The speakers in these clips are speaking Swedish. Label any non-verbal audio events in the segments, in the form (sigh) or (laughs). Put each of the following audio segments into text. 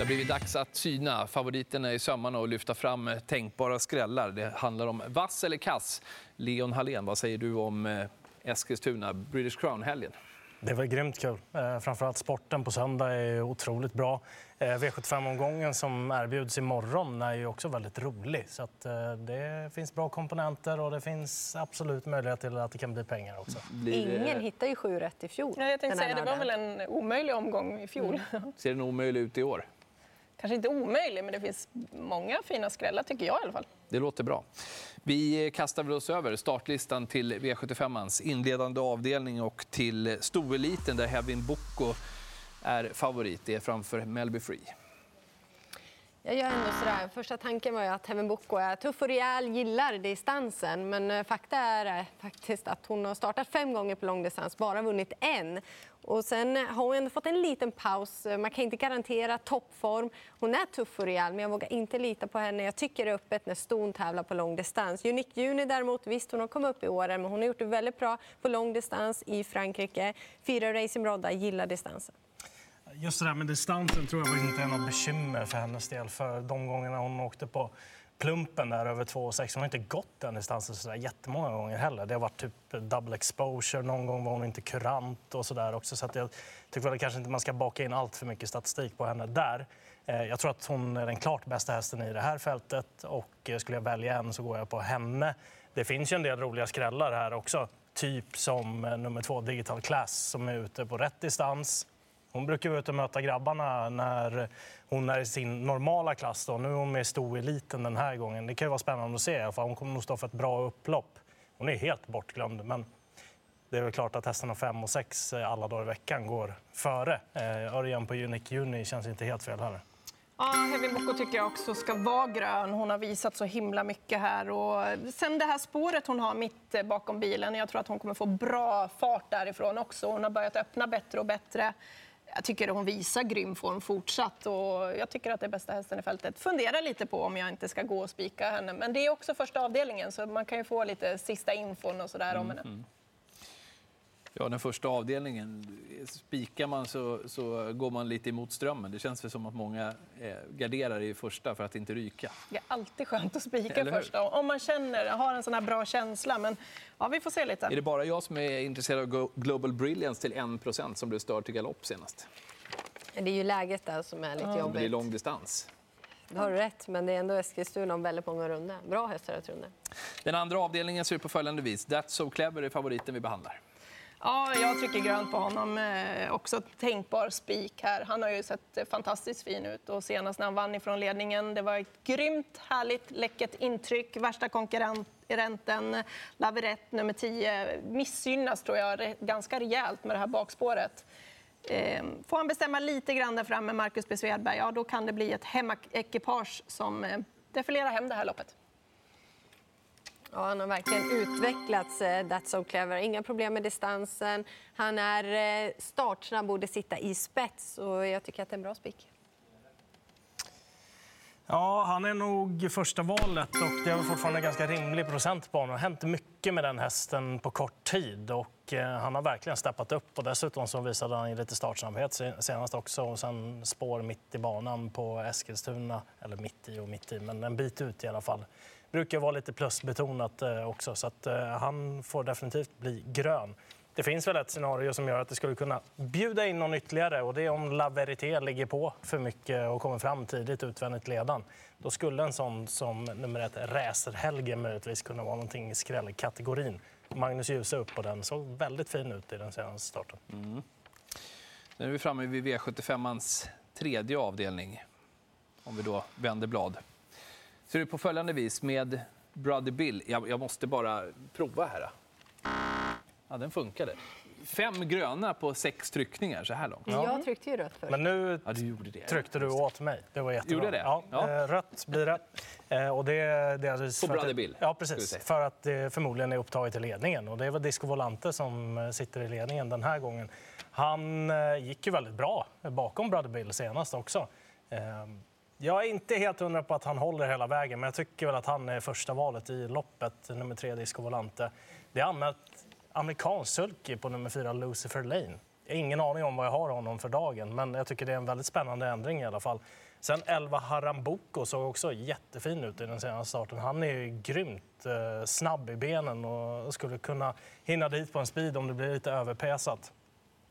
Det har blivit dags att syna favoriterna i sömmarna och lyfta fram tänkbara skrällar. Det handlar om vass eller kass. Leon Hallén, vad säger du om eh, Eskilstuna, British Crown-helgen? Det var grymt kul. Eh, framförallt sporten på söndag är otroligt bra. Eh, V75-omgången som erbjuds imorgon är ju också väldigt rolig. Så att, det finns bra komponenter och det finns absolut möjlighet till att det kan bli pengar också. Ingen hittar ju sju rätt i fjol. Ja, jag tänkte säga, det var väl en omöjlig omgång i fjol. Mm. Ser den omöjlig ut i år? Kanske inte omöjlig, men det finns många fina skrällar tycker jag i alla fall. Det låter bra. Vi kastar oss över startlistan till V75ans inledande avdelning och till stoeliten där Hevin Boko är favorit. Det är framför Melby Free. Jag gör ändå sådär. Första tanken var ju att Heaven Boko är tuff och rejäl, gillar distansen. Men eh, fakta är eh, faktiskt att hon har startat fem gånger på långdistans, bara vunnit en. Och sen eh, har hon ändå fått en liten paus. Man kan inte garantera toppform. Hon är tuff och rejäl, men jag vågar inte lita på henne. Jag tycker det är öppet när ston tävlar på långdistans. Unique Juni däremot, visst hon har kommit upp i åren, men hon har gjort det väldigt bra på långdistans i Frankrike. Fyra Racing gillar distansen. Just det där med distansen tror jag inte är något bekymmer för hennes del. För de gångerna hon åkte på plumpen där över 2,6. Hon har inte gått den distansen så där jättemånga gånger heller. Det har varit typ double exposure, någon gång var hon inte kurant och så där också. Så jag tycker väl kanske inte man ska baka in allt för mycket statistik på henne där. Eh, jag tror att hon är den klart bästa hästen i det här fältet och eh, skulle jag välja en så går jag på henne. Det finns ju en del roliga skrällar här också. Typ som eh, nummer två, Digital Class, som är ute på rätt distans hon brukar ut och möta grabbarna när hon är i sin normala klass. Då. Nu är hon med i stoeliten den här gången. Det kan vara spännande att se. För hon kommer nog stå för ett bra upplopp. Hon är helt bortglömd. Men det är väl klart att hästarna 5 och 6 eh, alla dagar i veckan går före. Eh, Örjan på Unique Juni känns inte helt fel heller. Ja, Hevin Boko tycker jag också ska vara grön. Hon har visat så himla mycket här. Och sen det här spåret hon har mitt eh, bakom bilen. Jag tror att hon kommer få bra fart därifrån också. Hon har börjat öppna bättre och bättre. Jag tycker att hon visar grym form fortsatt och jag tycker att det är bästa hästen i fältet. Funderar lite på om jag inte ska gå och spika henne. Men det är också första avdelningen så man kan ju få lite sista infon och sådär om henne. Mm. Ja, den första avdelningen, spikar man så, så går man lite emot strömmen. Det känns väl som att många eh, garderar i första för att inte ryka. Det är alltid skönt att spika första, om man känner, har en sån här bra känsla. Men ja, vi får se lite. Är det bara jag som är intresserad av Global Brilliance till 1 som blev störd till galopp senast? Det är ju läget där som är lite ja. jobbigt. Det blir lång distans. Du har rätt, men det är ändå Eskilstuna om väldigt många runder. Bra hästar ett runde. Den andra avdelningen ser ut på följande vis. That's so clever är favoriten vi behandlar. Ja, jag trycker grönt på honom. Eh, också tänkbar spik här. Han har ju sett fantastiskt fin ut och senast när han vann ifrån ledningen. Det var ett grymt, härligt, läckert intryck. Värsta konkurrenten, Laverett nummer 10, missgynnas tror jag ganska rejält med det här bakspåret. Eh, får han bestämma lite grann där framme, Marcus B. Svedberg, ja, då kan det bli ett hemmaekipage som eh, defilerar hem det här loppet. Ja, han har verkligen utvecklats, eh, That's So Clever. Inga problem med distansen. Han är eh, startsnabb, borde sitta i spets. Och jag tycker att det är en bra spik. Ja, han är nog första valet och det är fortfarande ganska rimlig procent på honom. Det har hänt mycket med den hästen på kort tid och eh, han har verkligen steppat upp och dessutom så visade han lite startsnabbhet senast också och sen spår mitt i banan på Eskilstuna, eller mitt i och mitt i, men en bit ut i alla fall brukar vara lite plusbetonat eh, också. Så att, eh, han får definitivt bli grön. Det finns väl ett scenario som gör att det skulle kunna bjuda in någon ytterligare och det är om La Verité ligger på för mycket och kommer fram tidigt utvändigt ledan. Då skulle en sån som nummer ett Räser-Helge möjligtvis kunna vara någonting i skrällkategorin. Magnus Djuse upp på den såg väldigt fin ut i den senaste starten. Mm. Nu är vi framme vid V75ans tredje avdelning. Om vi då vänder blad ser ut på följande vis med Brother Bill. Jag, jag måste bara prova här. Ja, den funkade. Fem gröna på sex tryckningar så här långt. Ja. Jag tryckte ju rött först. Men nu ja, du det. tryckte du åt mig. Det var jättebra. Gjorde det? Ja, ja. Eh, rött blir det. Eh, och det, det är på Brother Bill? Ja, precis. För att det förmodligen är upptaget i ledningen. Och det var Disco Volante som eh, sitter i ledningen den här gången. Han gick ju väldigt bra bakom Brother Bill senast också. Jag är inte helt hundra på att han håller hela vägen, men jag tycker väl att han är första valet i loppet, nummer tre Disco Volante. Det är anmält amerikansk sulky på nummer fyra Lucifer Lane. Jag har ingen aning om vad jag har honom för dagen, men jag tycker det är en väldigt spännande ändring i alla fall. Sen 11 Haramboko såg också jättefin ut i den senaste starten. Han är ju grymt eh, snabb i benen och skulle kunna hinna dit på en speed om det blir lite överpesat.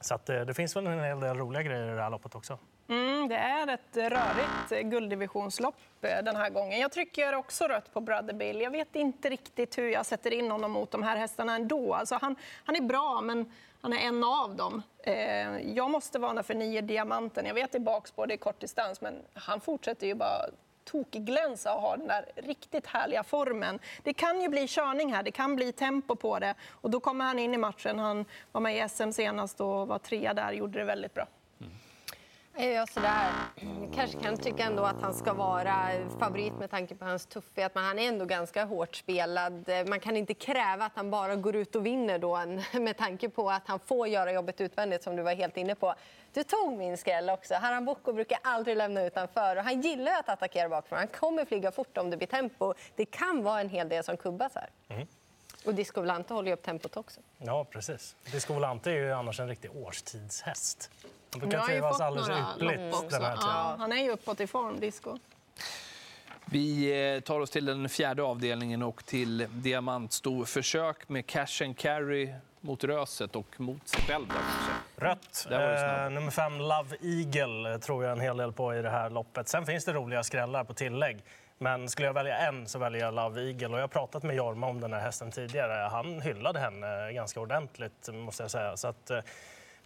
Så att, eh, det finns väl en hel del roliga grejer i det här loppet också. Mm, det är ett rörigt gulddivisionslopp eh, den här gången. Jag trycker också rött på Brother Bill. Jag vet inte riktigt hur jag sätter in honom mot de här hästarna ändå. Alltså han, han är bra, men han är en av dem. Eh, jag måste varna för nio diamanten. Jag vet det är bakspår, det är kortdistans, men han fortsätter ju bara tokglänsa och ha den där riktigt härliga formen. Det kan ju bli körning här, det kan bli tempo på det och då kommer han in i matchen. Han var med i SM senast och var trea där, gjorde det väldigt bra. Är jag sådär, kanske kan tycka ändå att han ska vara favorit med tanke på hans tuffhet, men han är ändå ganska hårt spelad. Man kan inte kräva att han bara går ut och vinner då (laughs) med tanke på att han får göra jobbet utvändigt som du var helt inne på. Du tog min skräll också. Haram Boko brukar aldrig lämna utanför och han gillar att attackera bakifrån. Han kommer flyga fort om det blir tempo. Det kan vara en hel del som kubbas här. Mm. Och Disco Volante håller ju upp tempot också. Ja, precis. Disco Volante är ju annars en riktig årstidshäst. Han brukar trivas alldeles ypperligt den här tiden. Ja, han är ju uppåt i form, Disco. Vi eh, tar oss till den fjärde avdelningen och till diamantstorförsök med cash and carry mot Röset och mot sig själv. Rött. Eh, nummer fem, Love Eagle, tror jag en hel del på i det här loppet. Sen finns det roliga skrällar på tillägg. Men skulle jag välja en så väljer jag Love Eagle. Och jag har pratat med Jorma om den här hästen tidigare. Han hyllade henne ganska ordentligt, måste jag säga. Så att, eh,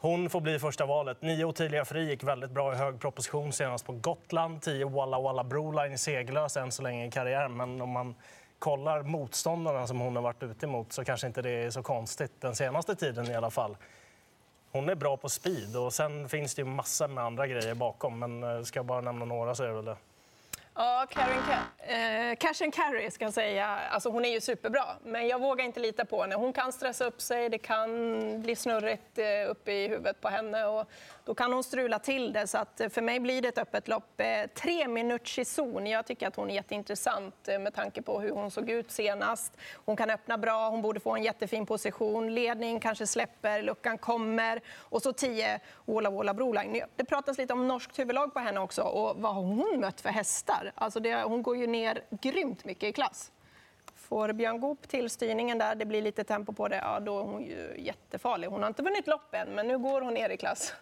hon får bli första valet. Nio Ottilia Fri gick väldigt bra i hög proposition senast på Gotland. Tio Walla Walla Broline seglös än så länge i karriären. Men om man kollar motståndarna som hon har varit ute emot så kanske inte det är så konstigt den senaste tiden i alla fall. Hon är bra på speed och sen finns det ju massor med andra grejer bakom. Men eh, ska jag bara nämna några så är det väl det. Ja, Karen eh, Cash and Carry ska jag säga. Alltså, hon är ju superbra, men jag vågar inte lita på henne. Hon kan stressa upp sig, det kan bli snurrigt eh, uppe i huvudet på henne och då kan hon strula till det. Så att, eh, för mig blir det ett öppet lopp. Eh, tre minuters i zon. Jag tycker att hon är jätteintressant eh, med tanke på hur hon såg ut senast. Hon kan öppna bra, hon borde få en jättefin position. Ledning kanske släpper, luckan kommer. Och så 10 Wola-Wola-Broline. Det pratas lite om norskt huvudlag på henne också och vad har hon mött för hästar? Alltså det, hon går ju ner grymt mycket i klass. Får Björn Goop till styrningen där, det blir lite tempo på det, ja, då är hon ju jättefarlig. Hon har inte vunnit lopp än, men nu går hon ner i klass.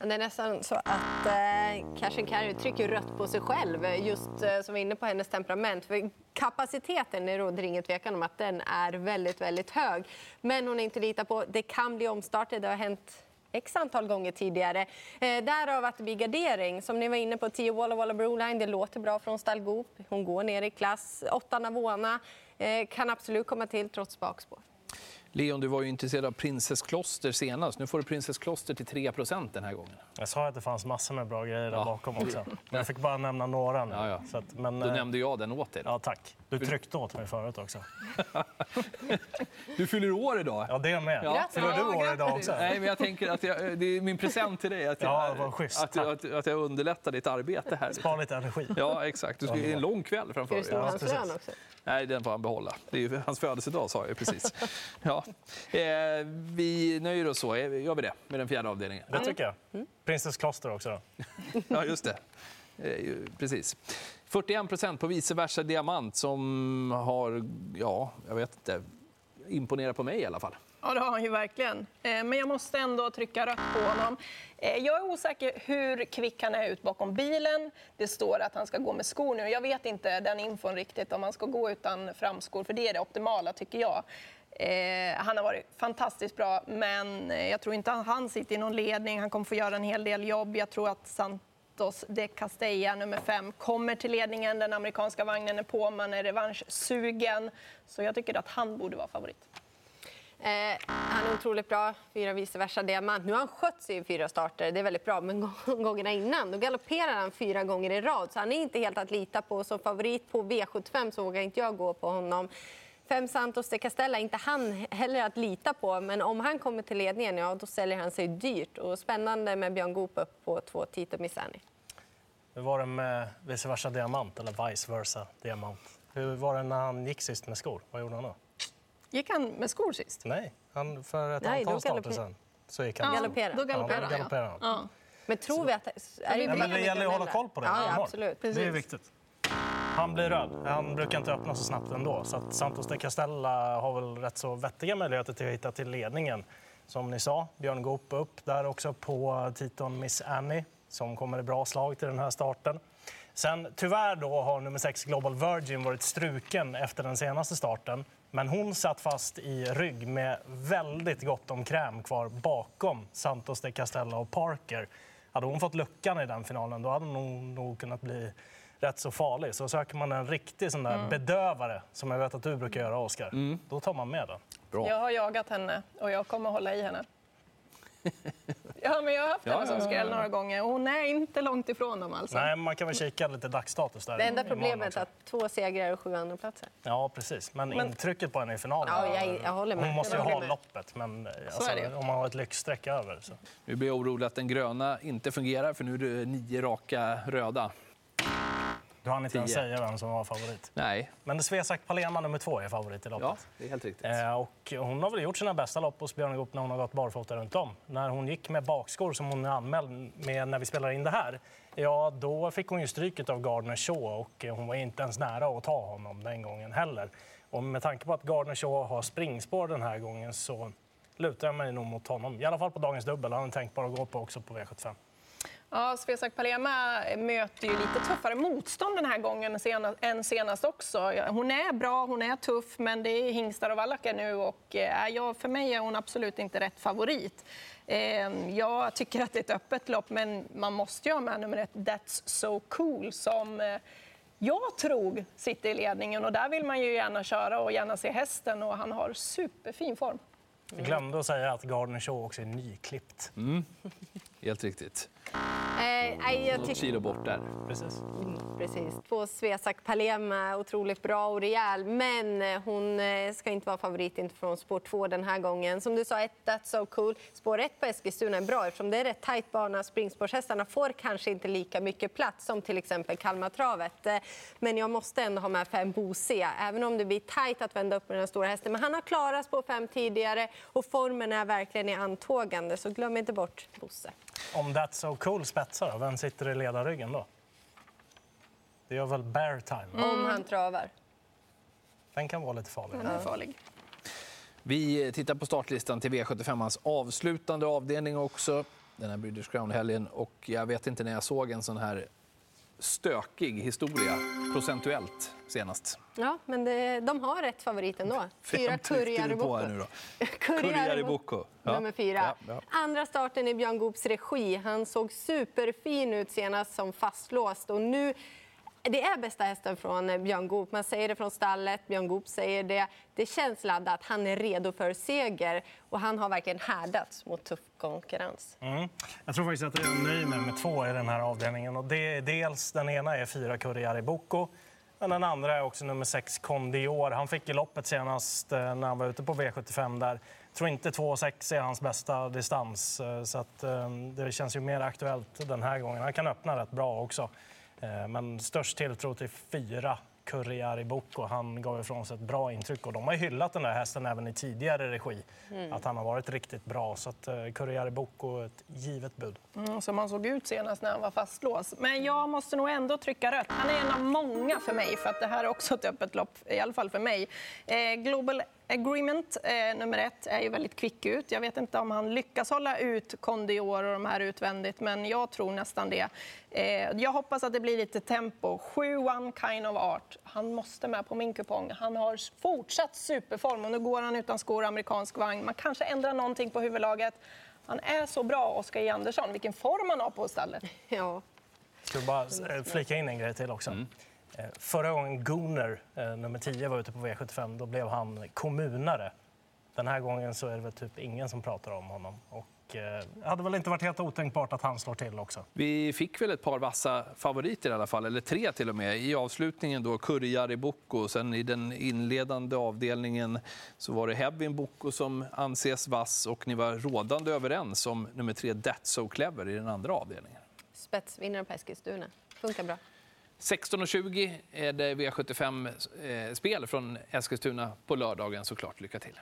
Det är nästan så att eh, Cash Carry trycker rött på sig själv, eh, just eh, som är inne på hennes temperament. För kapaciteten, det råder ingen tvekan om att den är väldigt, väldigt hög. Men hon är inte lita på, det kan bli omstarter, det har hänt x antal gånger tidigare. Eh, därav att det blir gardering. Som ni var inne på, 10 Walla Walla Broline, det låter bra från Stallgoop. Hon går ner i klass. 8 Navona eh, kan absolut komma till trots bakspår. Leon, du var ju intresserad av Prinsesskloster senast. Nu får du Prinsesskloster till 3% den här gången. Jag sa att det fanns massor med bra grejer där ja. bakom också. Jag fick bara nämna några nu. Ja, ja. Att, men, Då äh... nämnde jag den åt dig. Ja, tack. Du tryckte åt mig förut också. (laughs) du fyller år idag. Ja, det med. Ja. Fyller du år idag också? Nej, men jag tänker att jag, det är min present till dig. Att jag, ja, vad schysst. Att, att, att, jag underlättar ditt arbete här. Spara lite energi. Ja, exakt. Du ska en lång kväll framför dig. Ska du hans lön också? Nej, den får han behålla. Det är ju hans födelsedag, sa jag precis. (laughs) Ja. Eh, vi nöjer oss så. Eh, gör vi det med den fjärde avdelningen? Det tycker jag. Mm. Prinsess Kloster också. (laughs) Ja, just det. Eh, precis. 41 procent på vice versa diamant som har, ja, jag vet inte, imponerat på mig i alla fall. Ja, det har han ju verkligen. Eh, men jag måste ändå trycka rött på honom. Eh, jag är osäker hur kvick han är ut bakom bilen. Det står att han ska gå med skor nu. Jag vet inte den infon riktigt om han ska gå utan framskor, för det är det optimala tycker jag. Eh, han har varit fantastiskt bra, men jag tror inte att han sitter i någon ledning. Han kommer få göra en hel del jobb. Jag tror att Santos de Castella, nummer fem, kommer till ledningen. Den amerikanska vagnen är på, man är revanschsugen. Så jag tycker att han borde vara favorit. Eh, han är otroligt bra, fyra vice versa diamant. Nu har han skött sig i fyra starter, det är väldigt bra. Men (laughs) gångerna innan då galopperar han fyra gånger i rad. Så han är inte helt att lita på. Som favorit på V75 så vågar inte jag gå på honom. Fem Santos de Castella, inte han heller att lita på. Men om han kommer till ledningen, ja då säljer han sig dyrt. Och spännande med Björn Goop upp på två Tito Misani. Hur var det med vice versa diamant, eller vice versa diamant? Hur var det när han gick sist med skor? Vad gjorde han då? Gick han med skor sist? Nej, han för ett Nej, antal starter sen. så gick han. Galopperar. Då galopperar Ja, han. Ja. Men tror vi att... Är Ja, men problemet det gäller att hålla koll på det. Ja, ja absolut. Det är viktigt. Han blir röd. Han brukar inte öppna så snabbt ändå. Så att Santos de Castella har väl rätt så vettiga möjligheter till att hitta till ledningen. Som ni sa, Björn Goop upp där också på Titon Miss Annie som kommer i bra slag till den här starten. Sen tyvärr då har nummer 6 Global Virgin varit struken efter den senaste starten. Men hon satt fast i rygg med väldigt gott om kräm kvar bakom Santos de Castella och Parker. Hade hon fått luckan i den finalen då hade hon nog kunnat bli rätt så farlig. Så söker man en riktig sån där bedövare, som jag vet att du brukar göra, Oskar, då tar man med den. Bra. Jag har jagat henne och jag kommer hålla i henne. (laughs) Ja, men jag har haft Ja, henne som ja, ja, skräll några gånger och hon är inte långt ifrån dem alltså. Nej, man kan väl kika lite dagsstatus där. Det enda problemet är att två segrar och sju andra platser. Ja, precis. Men, Men- intrycket på henne i finalen... Ja, jag- jag håller med. Hon måste ju ha med. loppet, men eh, alltså, om man har ett lyxstreck över. Så. Nu blir jag orolig att den gröna inte fungerar, för nu är det nio raka röda. Du hann inte ens säga vem som var favorit. Nej, Men Svesak Palema nummer två är favorit i loppet. ja, det är helt riktigt. Eh, och hon har väl gjort sina bästa lopp hos Björn Goop när hon har gått barfota runt om. När hon gick med bakskor som hon är anmäld med när vi spelar in det här, ja då fick hon ju stryket av Gardner Shaw och eh, hon var inte ens nära att ta honom den gången heller. Och med tanke på att Gardner Shaw har springspår den här gången så lutar jag mig nog mot honom. I alla fall på dagens dubbel. Han är tänkbar att gå på också på V75. Ja, Svesak Palema möter ju lite tuffare motstånd den här gången sena- än senast också. Hon är bra, hon är tuff, men det är hingstar och vallackar nu och eh, för mig är hon absolut inte rätt favorit. Eh, Jag tycker att det är ett öppet lopp, men man måste ju ha med nummer ett, That's so cool, som eh, jag tror sitter i ledningen och där vill man ju gärna köra och gärna se hästen och han har superfin form. Jag glömde att säga att Gardner Shaw också är nyklippt. Helt riktigt. Eh, nej, jag Något kilo bort där. Precis. Precis. Två Svesak Palema, otroligt bra och rejäl. Men eh, hon eh, ska inte vara favorit inte från spår två den här gången. Som du sa, ett That's so cool. Spår ett på Eskilstuna är bra eftersom det är rätt tajt bana. Springspårshästarna får kanske inte lika mycket plats som till exempel Kalmartravet. Eh, Men jag måste ändå ha med fem Bose, även om det blir tajt att vända upp med den stora hästen. Men han har klarat spår fem tidigare och formen är verkligen i antågande. Så glöm inte bort Bosse. Om That's so cool spetsar, då, vem sitter i ledarryggen då? Det gör väl Bear Time? Om han travar. Den kan vara lite farlig. Han är farlig. Vi tittar på startlistan till V75ans avslutande avdelning också. Den här British Crown-helgen. Och jag vet inte när jag såg en sån här stökig historia procentuellt senast. Ja, men det, de har rätt favorit ändå. (laughs) Fyra. Bocco. (laughs) Ja. Nummer fyra. Ja, ja. Andra starten i Björn Goops regi. Han såg superfin ut senast som fastlåst. Och nu, det är bästa hästen från eh, Björn Goop. Man säger det från stallet, Björn Goop säger det. Det känns laddat. Han är redo för seger. Och han har verkligen härdats mot tuff konkurrens. Mm. Jag tror faktiskt att jag nöjer mig med, två i den här avdelningen. Och det är dels, den ena är fyra Kurriari Boko, Men den andra är också nummer sex Condior. Han fick i loppet senast eh, när han var ute på V75 där. Jag tror inte 2,6 är hans bästa distans. Eh, så att, det känns ju mer aktuellt den här gången. Han kan öppna rätt bra också. Eh, Men störst tilltro till fyra Kurriari Bocco. Han gav ifrån sig ett bra intryck och de har hyllat den där hästen även i tidigare regi. Att han har varit riktigt bra. Så att eh, Kurriari Bocco är ett givet bud. Mm, som han såg ut senast när han var fastlåst. Men jag måste nog ändå trycka rött. Han är en av många för mig, för att det här är också ett öppet lopp, i alla fall för mig. Eh, Global Agreement, eh, nummer ett, är ju väldigt kvick ut. Jag vet inte om han lyckas hålla ut Condior och de här utvändigt, men jag tror nästan det. Eh, jag hoppas att det blir lite tempo. 7 One Kind of Art. Han måste med på min kupong. Han har fortsatt superform och nu går han utan skor amerikansk vagn. Man kanske ändrar någonting på huvudlaget. Han är så bra, Oskar. Andersson. Vilken form han har på stallet. (laughs) Ja. Ska bara eh, flika in en grej till också. Eh, Förra gången Gunnar, eh, nummer 10, var ute på V75, då blev han kommunare. Den här gången så är det väl typ ingen som pratar om honom. Och eh, det hade väl inte varit helt otänkbart att han slår till också. Vi fick väl ett par vassa favoriter i alla fall, eller tre till och med. I avslutningen då Kurjari Bocco, sen i den inledande avdelningen så var det Hevin Bocco som anses vass och ni var rådande överens om nummer tre That's So Clever i den andra avdelningen. Spetsvinnare på Eskilstuna. Funkar bra. 16.20 är det V75-spel eh, från Eskilstuna på lördagen såklart. Lycka till!